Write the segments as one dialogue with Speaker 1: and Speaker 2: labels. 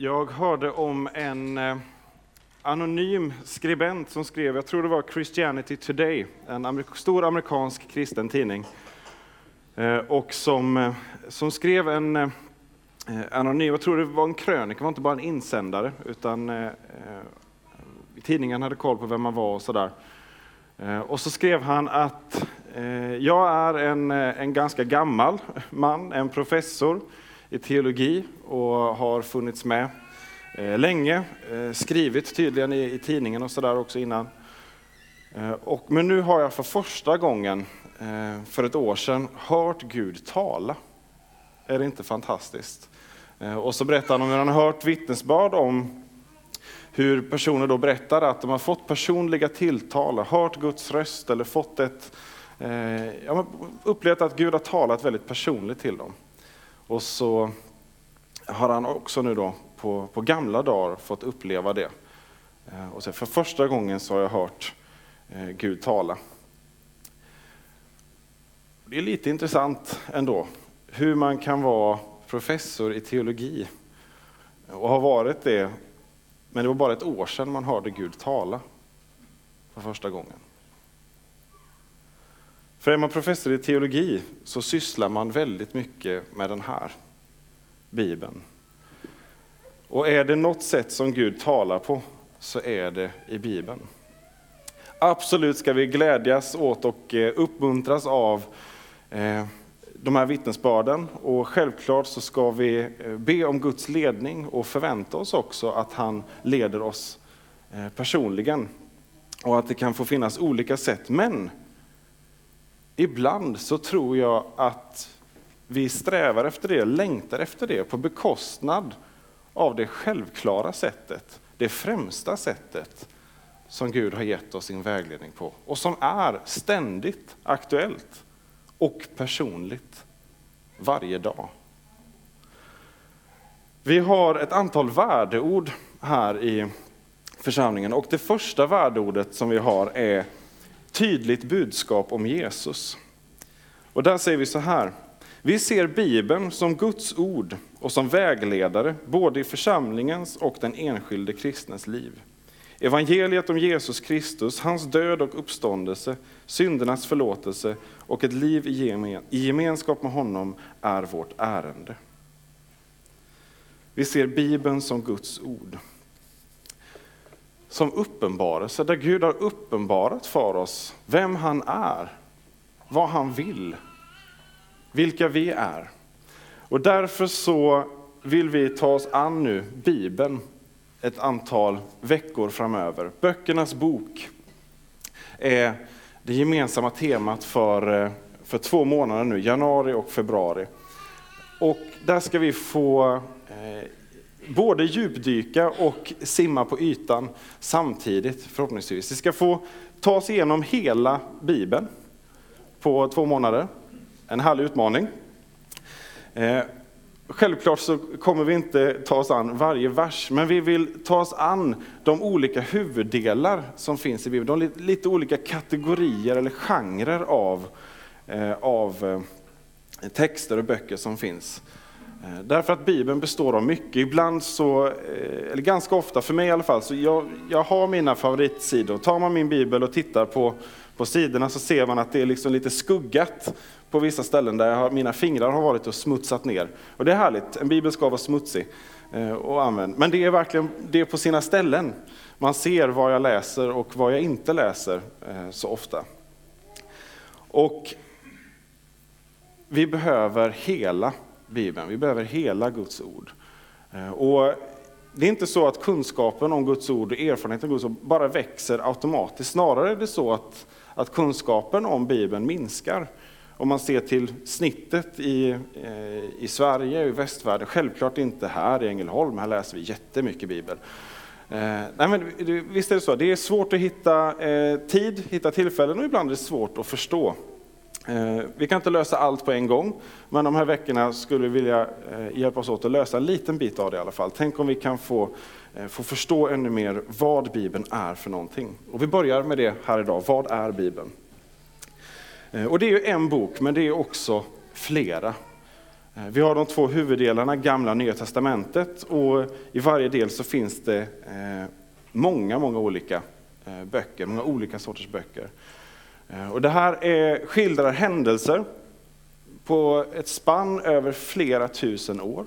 Speaker 1: Jag hörde om en eh, anonym skribent som skrev, jag tror det var Christianity Today, en stor amerikansk kristen tidning, eh, och som, eh, som skrev en anonym, jag tror det var en krönika, det var inte bara en insändare, utan eh, tidningen hade koll på vem man var och sådär. Eh, och så skrev han att jag är en, en ganska gammal man, en professor, i teologi och har funnits med eh, länge, eh, skrivit tydligen i, i tidningen och sådär också innan. Eh, och, men nu har jag för första gången för ett år sedan hört Gud tala. Är det inte fantastiskt? Och så berättar han om hur han har hört vittnesbörd om hur personer då berättar att de har fått personliga tilltal, hört Guds röst eller fått ett, ja, upplevt att Gud har talat väldigt personligt till dem. Och så har han också nu då på, på gamla dagar fått uppleva det. Eh, och så för första gången så har jag hört eh, Gud tala. Det är lite intressant ändå hur man kan vara professor i teologi och ha varit det, men det var bara ett år sedan man hörde Gud tala för första gången. För är man professor i teologi så sysslar man väldigt mycket med den här Bibeln. Och är det något sätt som Gud talar på så är det i Bibeln. Absolut ska vi glädjas åt och eh, uppmuntras av eh, de här vittnesbörden och självklart så ska vi eh, be om Guds ledning och förvänta oss också att han leder oss personligen och att det kan få finnas olika sätt. Men ibland så tror jag att vi strävar efter det, längtar efter det på bekostnad av det självklara sättet, det främsta sättet som Gud har gett oss sin vägledning på och som är ständigt aktuellt och personligt varje dag. Vi har ett antal värdeord här i församlingen och det första värdeordet som vi har är tydligt budskap om Jesus. Och där säger vi så här, vi ser Bibeln som Guds ord och som vägledare både i församlingens och den enskilde kristnes liv. Evangeliet om Jesus Kristus, hans död och uppståndelse, syndernas förlåtelse och ett liv i gemenskap med honom är vårt ärende. Vi ser Bibeln som Guds ord som uppenbarelse, där Gud har uppenbarat för oss vem han är, vad han vill, vilka vi är. Och därför så vill vi ta oss an nu Bibeln ett antal veckor framöver. Böckernas bok är det gemensamma temat för, eh, för två månader nu, januari och februari. Och där ska vi få eh, både djupdyka och simma på ytan samtidigt förhoppningsvis. Vi ska få ta oss igenom hela Bibeln på två månader. En härlig utmaning. Eh, självklart så kommer vi inte ta oss an varje vers, men vi vill ta oss an de olika huvuddelar som finns i Bibeln. De lite olika kategorier eller genrer av, eh, av eh, texter och böcker som finns. Eh, därför att Bibeln består av mycket. Ibland så, eh, eller ganska ofta, för mig i alla fall, så jag, jag har mina favoritsidor. Tar man min bibel och tittar på, på sidorna så ser man att det är liksom lite skuggat på vissa ställen där har, mina fingrar har varit och smutsat ner. Och det är härligt, en bibel ska vara smutsig eh, och använd. Men det är verkligen det är på sina ställen. Man ser vad jag läser och vad jag inte läser så ofta. Och vi behöver hela Bibeln. Vi behöver hela Guds ord. Eh, och det är inte så att kunskapen om Guds ord och erfarenheten av Guds ord bara växer automatiskt. Snarare är det så att, att kunskapen om Bibeln minskar. Om man ser till snittet i, eh, i Sverige och i västvärlden, självklart inte här i Ängelholm, här läser vi jättemycket Bibel. Eh, nej men, visst är det så, det är svårt att hitta tid, hitta tillfällen och ibland är det svårt att förstå. Eh, vi kan inte lösa allt på en gång, men de här veckorna skulle vi vilja eh, hjälpas åt att lösa en liten bit av det i alla fall. Tänk om vi kan få, eh, få förstå ännu mer vad Bibeln är för någonting. Och vi börjar med det här idag. Vad är Bibeln? Och det är ju en bok, men det är också flera. Vi har de två huvuddelarna, Gamla och Nya Testamentet, och i varje del så finns det många, många olika böcker, många olika sorters böcker. Eh, och det här är, skildrar händelser på ett spann över flera tusen år.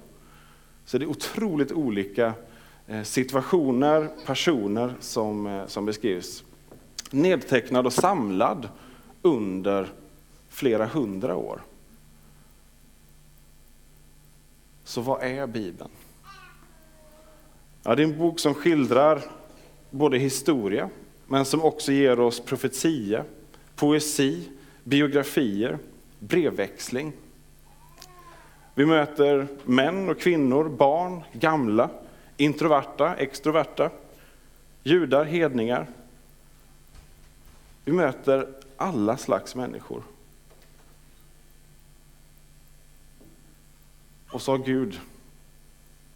Speaker 1: Så det är otroligt olika eh, situationer, personer som, eh, som beskrivs. Nedtecknad och samlad under flera hundra år. Så vad är Bibeln? Ja, det är en bok som skildrar både historia, men som också ger oss profetia, poesi, biografier, brevväxling. Vi möter män och kvinnor, barn, gamla, introverta, extroverta, judar, hedningar. Vi möter alla slags människor. Och så har Gud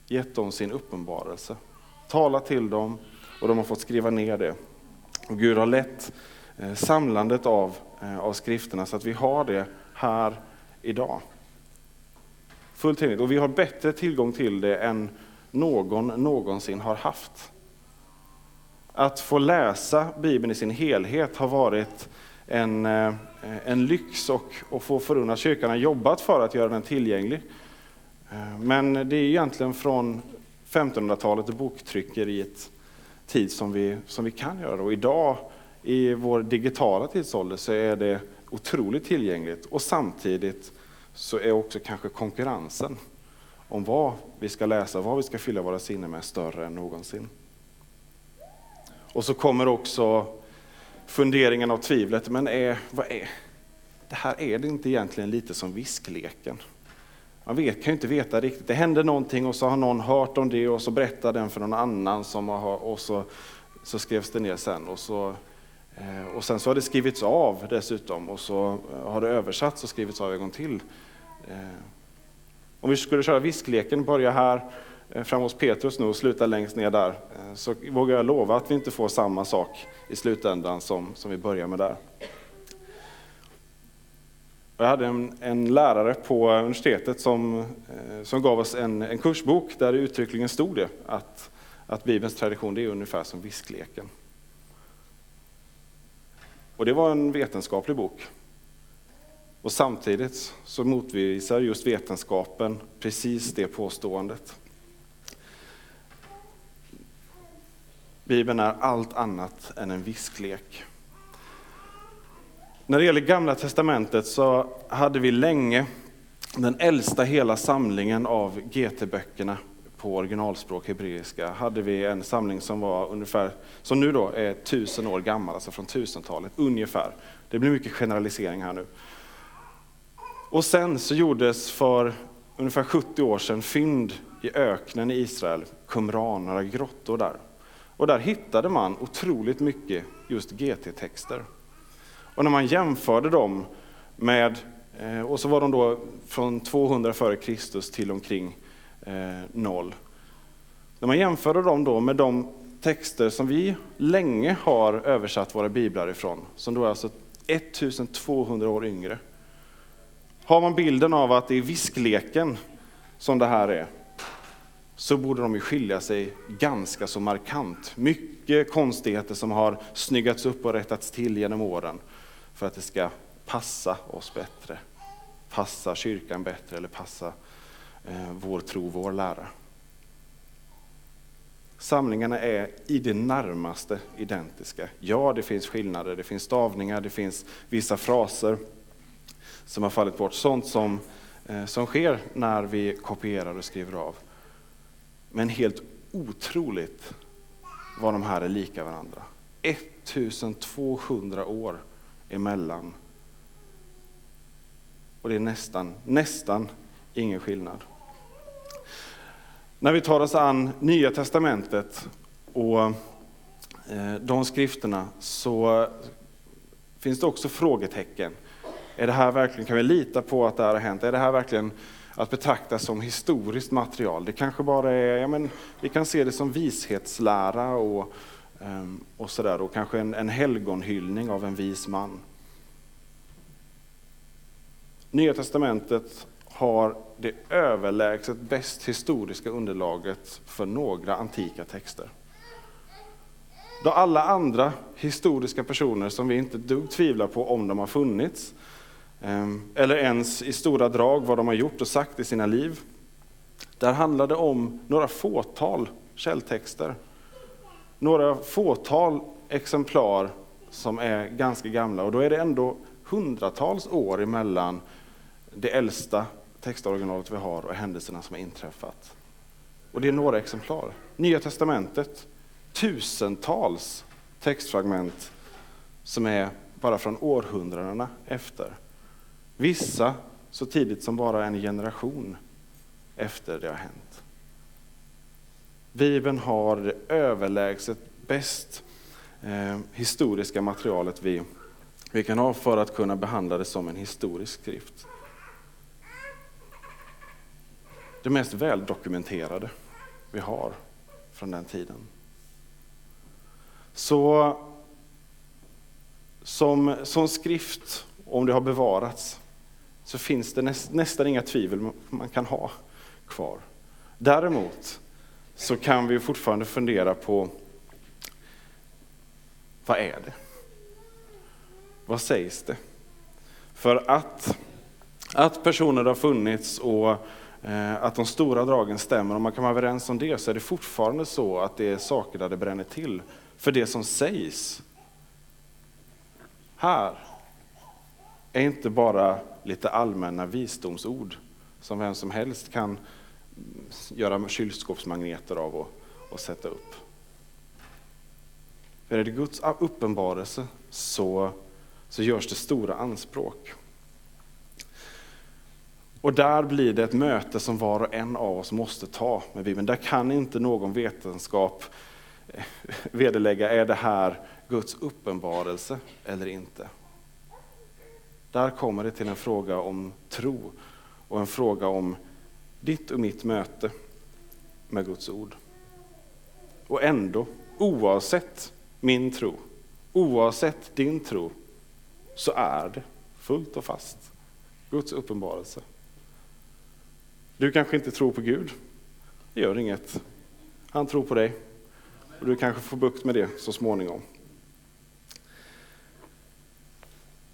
Speaker 1: gett dem sin uppenbarelse, talat till dem och de har fått skriva ner det. Och Gud har lett Eh, samlandet av, eh, av skrifterna så att vi har det här idag. Fullt tillgängligt. Och vi har bättre tillgång till det än någon någonsin har haft. Att få läsa Bibeln i sin helhet har varit en, eh, en lyx och, och få förunnat. Kyrkan har jobbat för att göra den tillgänglig. Men det är egentligen från 1500-talet och boktryckeriet tid som vi, som vi kan göra det. Och idag i vår digitala tidsålder så är det otroligt tillgängligt och samtidigt så är också kanske konkurrensen om vad vi ska läsa, vad vi ska fylla våra sinnen med större än någonsin. Och så kommer också funderingen av tvivlet, men är, vad är, det här är det inte egentligen lite som viskleken? Man vet, kan ju inte veta riktigt. Det hände någonting och så har någon hört om det och så berättar den för någon annan som har, och så, så skrevs det ner sen. Och, så, Eh, och sen så har det skrivits av dessutom och så eh, har det översatts och skrivits av en gång till. Eh, om vi skulle köra viskleken, börja här fram hos Petrus nu och sluta längst ner där, så vågar jag lova att vi inte får samma sak i slutändan som, som vi börjar med där. Jag hade en, en, lärare på universitetet som, som gav oss en, en kursbok där det uttryckligen stod det att, att Bibelns tradition det är ungefär som viskleken. Och det var en vetenskaplig bok. Och samtidigt så motvisar just vetenskapen precis det påståendet. Bibeln är allt annat än en visklek. När det gäller Gamla Testamentet så hade vi länge den äldsta hela samlingen av GT-böckerna på originalspråk hebreiska. Hade vi en samling som var ungefär, som nu då är tusen år gammal, alltså från tusentalet ungefär. Det blir mycket generalisering här nu. Och sen så gjordes för ungefär 70 år sedan fynd i öknen i Israel, Qumran, några grottor där. Och där hittade man otroligt mycket just GT-texter. Och när man jämförde dem med, eh, och så var de då från 200 f.Kr. till omkring Eh, noll. När man jämförde dem då med de texter som vi länge har översatt våra biblar ifrån, som då är alltså 1200 år yngre. Har man bilden av att det är viskleken som det här är, så borde de ju skilja sig ganska så markant. Mycket konstigheter som har snyggats upp och rättats till genom åren för att det ska passa oss bättre, passa kyrkan bättre eller passa eh, Eh, vår tro, vår lära. Samlingarna är i det närmaste identiska. Ja, det finns skillnader, det finns stavningar, det finns vissa fraser som har fallit bort. Sånt som, eh, som sker när vi kopierar och skriver av. Men helt otroligt vad de här är lika varandra. 1200 år emellan. Och det är nästan, nästan ingen skillnad. När vi tar oss an Nya Testamentet och eh, de skrifterna så finns det också frågetecken. Är det här verkligen, kan vi lita på att det här har hänt? Är det här verkligen att betrakta som historiskt material? Det kanske bara är, ja men, vi kan se det som vishetslära och ehm, och, sådär och kanske en, en helgonhyllning av en vis man. Nya testamentet har det överlägset bäst historiska underlaget för några antika texter. Då alla andra historiska personer som vi inte dugg tvivlar på om de har funnits, ehm, eller ens i stora drag vad de har gjort och sagt i sina liv, där handlar det om några fåtal källtexter. Några fåtal exemplar som är ganska gamla och då är det ändå hundratals år emellan det äldsta textoriginalet vi har och händelserna som har inträffat. Och det är några exemplar. Nya testamentet, tusentals textfragment som är bara från århundradena efter. Vissa så tidigt som bara en generation efter det har hänt. Bibeln har det överlägset bäst eh, historiska materialet vi, vi kan ha för att kunna behandla det som en historisk skrift. Det mest väldokumenterade vi har från den tiden. Så som, som skrift, om det har bevarats, så finns det näst, nästan inga tvivel man kan ha kvar. Däremot så kan vi fortfarande fundera på vad är det? Vad sägs det? För att, att personer har funnits och Eh, att de stora dragen stämmer, om man kan vara överens om det, så är det fortfarande så att det är saker där det bränner till. För det som sägs här är inte bara lite allmänna visdomsord som vem som helst kan göra kylskåpsmagneter av och, och sätta upp. För är det Guds uppenbarelse så, så görs det stora anspråk. Och där blir det ett möte som var och en av oss måste ta med Bibeln. Där kan inte någon vetenskap eh, vederlägga, är det här Guds uppenbarelse eller inte? Där kommer det till en fråga om tro och en fråga om ditt och mitt möte med Guds ord. Och ändå, oavsett min tro, oavsett din tro, så är det fullt och fast Guds uppenbarelse. Du kanske inte tror på Gud. Det gör inget. Han tror på dig. Och du kanske får bukt med det så småningom.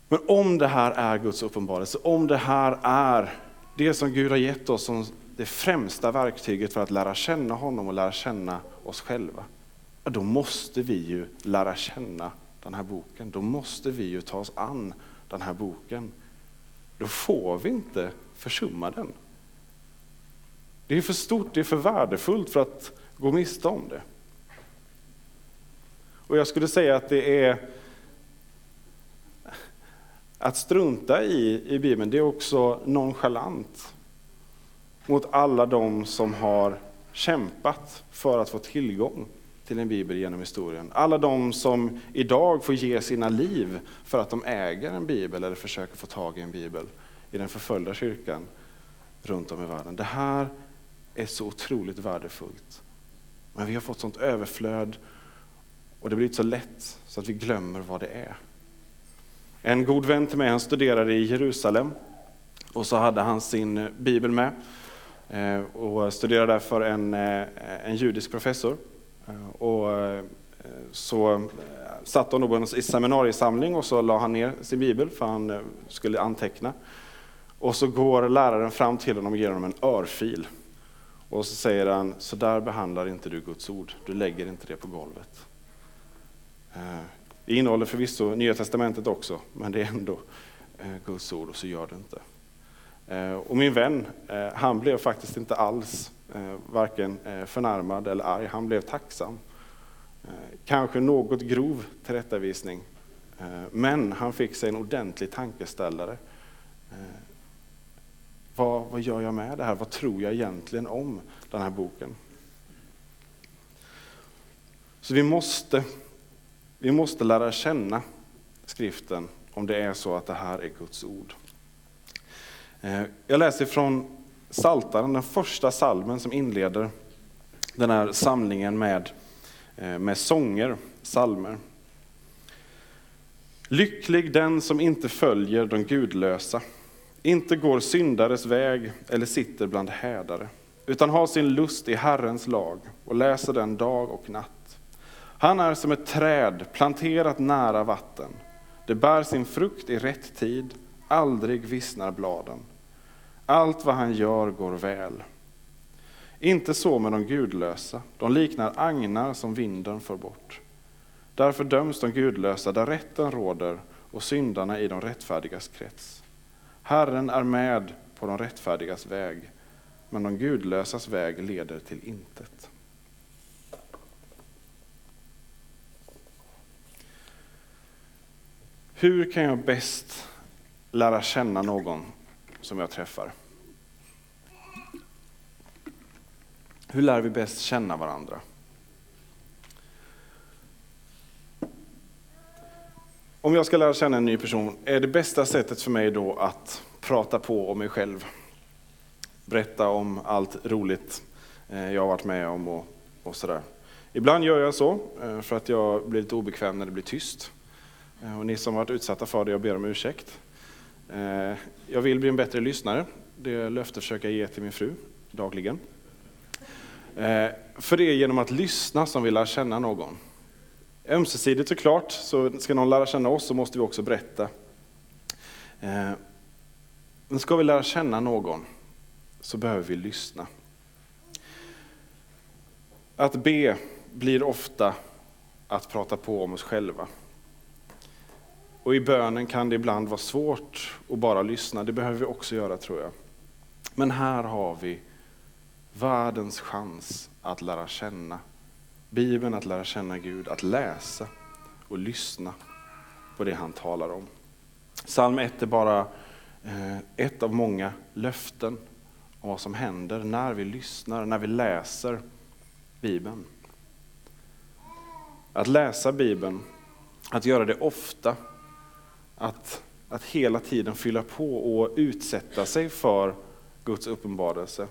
Speaker 1: Men om det här är Guds uppenbarelse, om det här är det som Gud har gett oss som det främsta verktyget för att lära känna honom och lära känna oss själva, då måste vi ju lära känna den här boken. Då måste vi ju ta oss an den här boken. Då får vi inte försumma den. Det är för stort, det är för värdefullt för att gå miste om det. Och jag skulle säga att det är att strunta i, i Bibeln, det är också nonchalant mot alla de som har kämpat för att få tillgång till en bibel genom historien. Alla de som idag får ge sina liv för att de äger en bibel eller försöker få tag i en bibel i den förföljda kyrkan runt om i världen. Det här är så otroligt värdefullt. Men vi har fått sånt överflöd och det blir så lätt så att vi glömmer vad det är. En god vän till mig han studerade i Jerusalem och så hade han sin bibel med eh, och studerade där för en, eh, en judisk professor. Eh, och så satt han då i seminariesamling och så la han ner sin bibel för han skulle anteckna. Och så går läraren fram till honom och ger honom en örfil. Och så säger han, så där behandlar inte du Guds ord, du lägger inte det på golvet. Det innehåller förvisso Nya Testamentet också, men det är ändå eh, Guds ord och så gör det inte. Eh, och min vän, han blev faktiskt inte alls varken förnärmad eller arg, han blev tacksam. Kanske något grov tillrättavisning, men han fick sig en ordentlig tankeställare. Vad, vad gör jag med det här? Vad tror jag egentligen om den här boken? Så vi måste vi måste lära känna skriften om det är så att det här är Guds ord. Eh, jag läser från Saltaren, den första salmen som inleder den här samlingen med, eh, med sånger, salmer. Lycklig den som inte följer de gudlösa, inte går syndares väg eller sitter bland hädare, utan har sin lust i Herrens lag och läser den dag och natt. Han är som ett träd planterat nära vatten. Det bär sin frukt i rätt tid, aldrig vissnar bladen. Allt vad han gör går väl. Inte så med de gudlösa, de liknar agnar som vinden för bort. Därför döms de gudlösa där rätten råder och syndarna i de rättfärdigas krets. Herren är med på de rättfärdigas väg, men de gudlösas väg leder till intet. Hur kan jag bäst lära känna någon som jag träffar? Hur lär vi bäst känna varandra? Om jag ska lära känna en ny person, är det bästa sättet för mig då att prata på om mig själv? Berätta om allt roligt eh, jag har varit med om och, och sådär. Ibland gör jag så, eh, för att jag blir lite obekväm när det blir tyst. Eh, och ni som varit utsatta för det, jag ber om ursäkt. Jag vill bli en bättre lyssnare. Det löfte försöker jag ge till min fru dagligen. För det är genom att lyssna som vi lär känna någon. Ömsesidigt såklart, så ska någon lära känna oss så måste vi också berätta. Eh, men ska vi lära känna någon så behöver vi lyssna. Att be blir ofta att prata på om oss själva. Och i bönen kan det ibland vara svårt att bara lyssna, det behöver vi också göra tror jag. Men här har vi världens chans att lära känna Bibeln, att lära känna Gud, att läsa och lyssna på det han talar om. Psalm 1 är bara eh, ett av många löften om vad som händer när vi lyssnar, när vi läser Bibeln. Att läsa Bibeln, att göra det ofta, att, att hela tiden fylla på och utsätta sig för Guds uppenbarelse.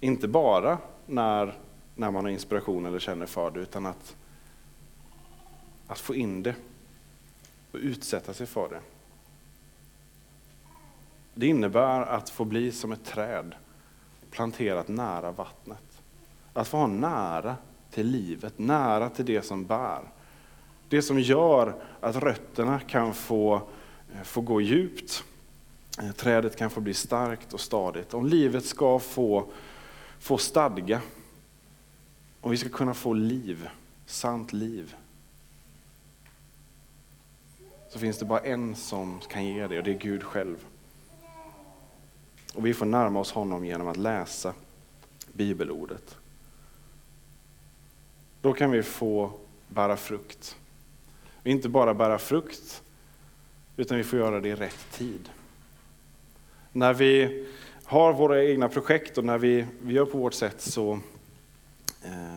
Speaker 1: Inte bara när när man har inspiration eller känner för det, utan att, att få in det och utsätta sig för det. Det innebär att få bli som ett träd planterat nära vattnet. Att få ha nära till livet, nära till det som bär. Det som gör att rötterna kan få, få gå djupt, trädet kan få bli starkt och stadigt. Om livet ska få, få stadga om vi ska kunna få liv, sant liv, så finns det bara en som kan ge det och det är Gud själv. Och vi får närma oss honom genom att läsa bibelordet. Då kan vi få bära frukt. Och inte bara bära frukt, utan vi får göra det i rätt tid. När vi har våra egna projekt och när vi, vi gör på vårt sätt så Eh,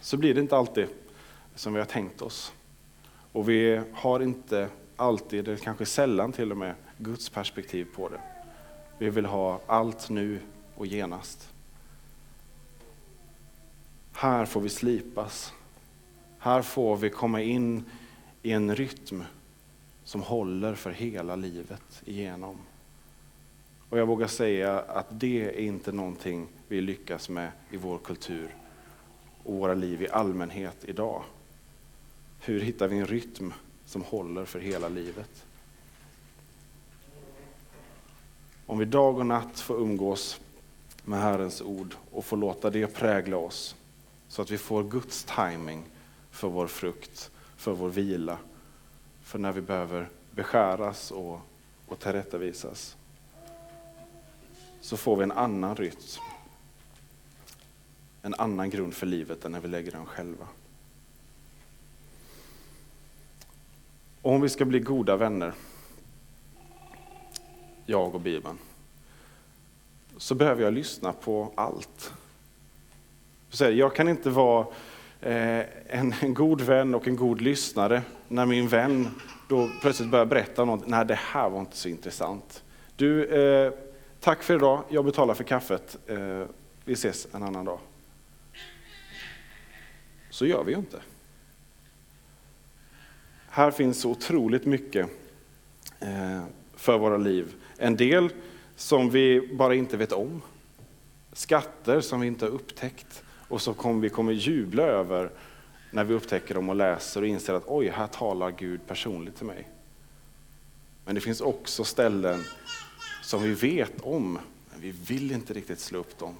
Speaker 1: så blir det inte alltid som vi har tänkt oss. Och vi har inte alltid, eller kanske sällan till och med, Guds perspektiv på det. Vi vill ha allt nu och genast. Här får vi slipas. Här får vi komma in i en rytm som håller för hela livet igenom. Och jag vågar säga att det är inte någonting vi lyckas med i vår kultur och våra liv i allmänhet idag. Hur hittar vi en rytm som håller för hela livet? Om vi dag och natt får umgås med Herrens ord och får låta det prägla oss så att vi får Guds timing för vår frukt, för vår vila, för när vi behöver beskäras och, och tillrättavisas. Så får vi en annan rytm en annan grund för livet än när vi lägger den själva. Och om vi ska bli goda vänner, jag och Bibeln, så behöver jag lyssna på allt. Jag kan inte vara eh, en, god vän och en god lyssnare när min vän då plötsligt börjar berätta något. Nej, det här var inte så intressant. Du, eh, tack för idag. Jag betalar för kaffet. Eh, vi ses en annan dag så gör vi ju inte. Här finns så otroligt mycket eh, för våra liv En del som vi bara inte vet om. Skatter som vi inte har upptäckt och som vi kommer jubla över när vi upptäcker dem och läser och inser att oj, här talar Gud personligt till mig. Men det finns också ställen som vi vet om, men vi vill inte riktigt slå upp dem.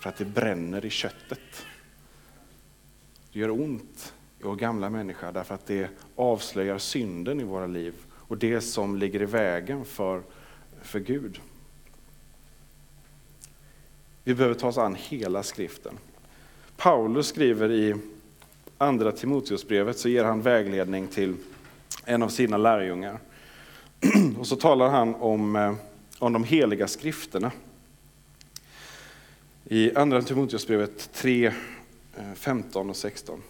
Speaker 1: För att det bränner i köttet. Det gör ont i vår gamla människa därför att det avslöjar synden i våra liv och det som ligger i vägen för, för Gud. Vi behöver ta oss an hela skriften. Paulus skriver i andra Timoteusbrevet så ger han vägledning till en av sina lärjungar. Och så talar han om, eh, om de heliga skrifterna. I andra Timoteusbrevet 3, Eh, 15 och 16.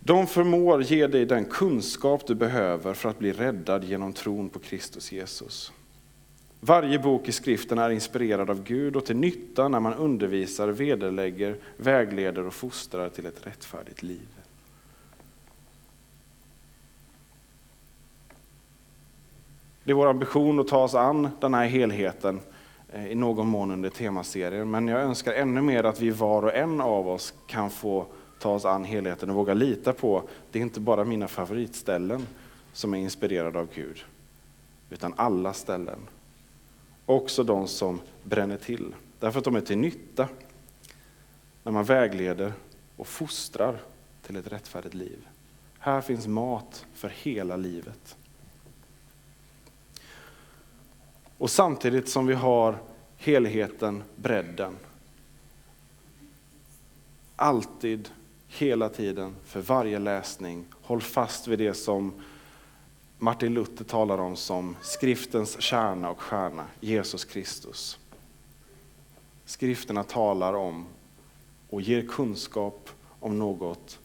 Speaker 1: De förmår ge dig den kunskap du behöver för att bli räddad genom tron på Kristus Jesus. Varje bok i skriften är inspirerad av Gud och till nytta när man undervisar, vederlägger, vägleder och fostrar till ett rättfärdigt liv. Det är vår ambition att ta oss an den här helheten Eh, i någon mån under temaserien, men jag önskar ännu mer att vi var och en av oss kan få ta oss an helheten och våga lita på, det är inte bara mina favoritställen som är inspirerade av Gud, utan alla ställen. Också de som bränner till, därför att de är till nytta när man vägleder och fostrar till ett rättfärdigt liv. Här finns mat för hela livet. Och samtidigt som vi har helheten, bredden, alltid hela tiden, för varje läsning. Håll fast vid det som Martin Luther talar om som skriftens kärna och stjärna, Jesus Kristus. Skrifterna talar om och ger kunskap om något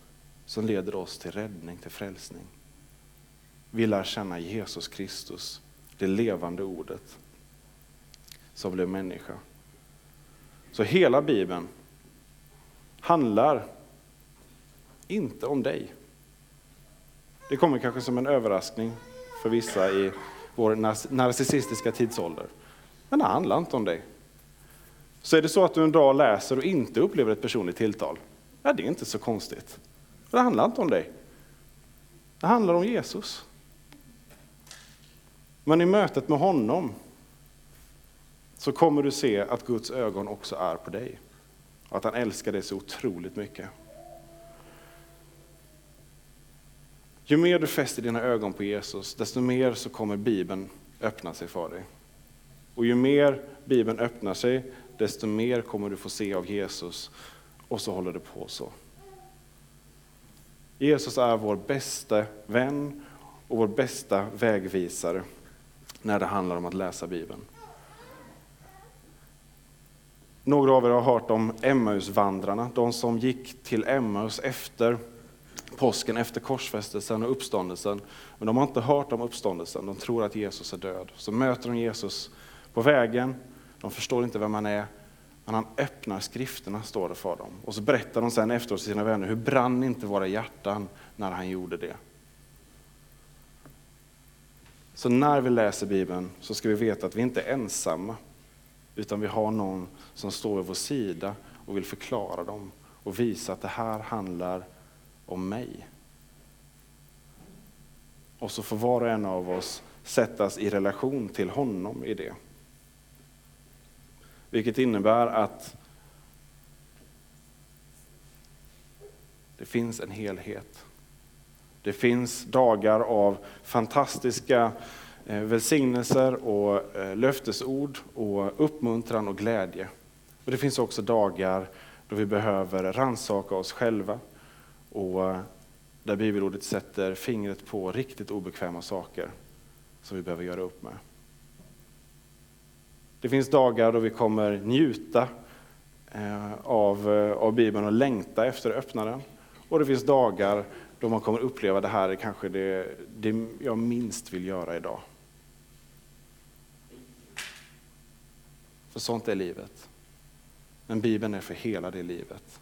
Speaker 1: som leder oss till räddning, till frälsning. Vi lär känna Jesus Kristus, det levande ordet som blev människa. Så hela Bibeln handlar inte om dig. Det kommer kanske som en överraskning för vissa i vår narcissistiska tidsålder. Men det handlar inte om dig. Så är det så att du en dag läser och inte upplever ett personligt tilltal, ja, det är inte så konstigt. Det handlar inte om dig. Det handlar om Jesus. Men i mötet med honom så kommer du se att Guds ögon också är på dig. Och att han älskar dig så otroligt mycket. Ju mer du fäster dina ögon på Jesus, desto mer så kommer Bibeln öppna sig för dig. Och ju mer Bibeln öppnar sig, desto mer kommer du få se av Jesus. Och så håller det på så. Jesus är vår bästa vän och vår bästa vägvisare när det handlar om att läsa Bibeln. Några av er har hört om Emmausvandrarna, de som gick till Emmaus efter påsken efter korsfästelsen och uppståndelsen. Men de har inte hört om uppståndelsen, de tror att Jesus är död. Så möter de Jesus på vägen, de förstår inte vem han är, men han öppnar skrifterna, står det för dem. Och så berättar de sen efteråt till sina vänner, hur brann inte våra hjärtan när han gjorde det? Så när vi läser Bibeln så ska vi veta att vi inte är ensamma, utan vi har någon som står vid vår sida och vill förklara dem och visa att det här handlar om mig. Och så får var och en av oss sättas i relation till honom i det. Vilket innebär att det finns en helhet. Det finns dagar av fantastiska Eh, välsignelser och eh, löftesord och uppmuntran och glädje. Och det finns också dagar då vi behöver ransaka oss själva och eh, där bibelordet sätter fingret på riktigt obekväma saker som vi behöver göra upp med. Det finns dagar då vi kommer njuta av, av Bibeln och längta efter att öppna den. Och det finns dagar då man kommer uppleva det här är kanske det, det jag minst vill göra idag. För sånt är livet. Men Bibeln är för hela det livet.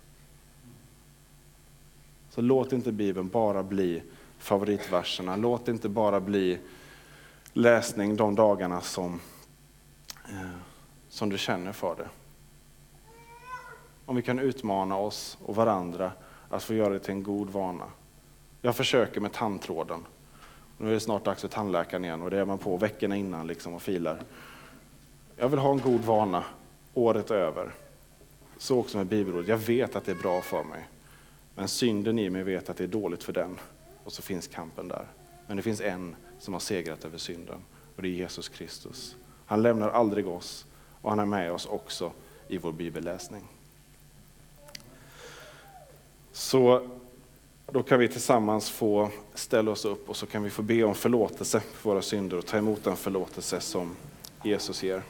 Speaker 1: Så låt inte Bibeln bara bli favoritverserna, låt inte bara bli läsning de dagarna som, eh, som du känner för det. Om vi kan utmana oss och varandra att få göra det till en god vana. Jag försöker med tandtråden. Nu är det snart dags för tandläkaren igen och det är man på veckorna innan liksom och filar. Jag vill ha en god vana året över. Så också med bibelordet. Jag vet att det är bra för mig. Men synden i mig vet att det är dåligt för den. Och så finns kampen där. Men det finns en som har segrat över synden. Och det är Jesus Kristus. Han lämnar aldrig oss. Och han är med oss också i vår bibelläsning. Så då kan vi tillsammans få ställa oss upp och så kan vi få be om förlåtelse för våra synder och ta emot den förlåtelse som Jesus ger.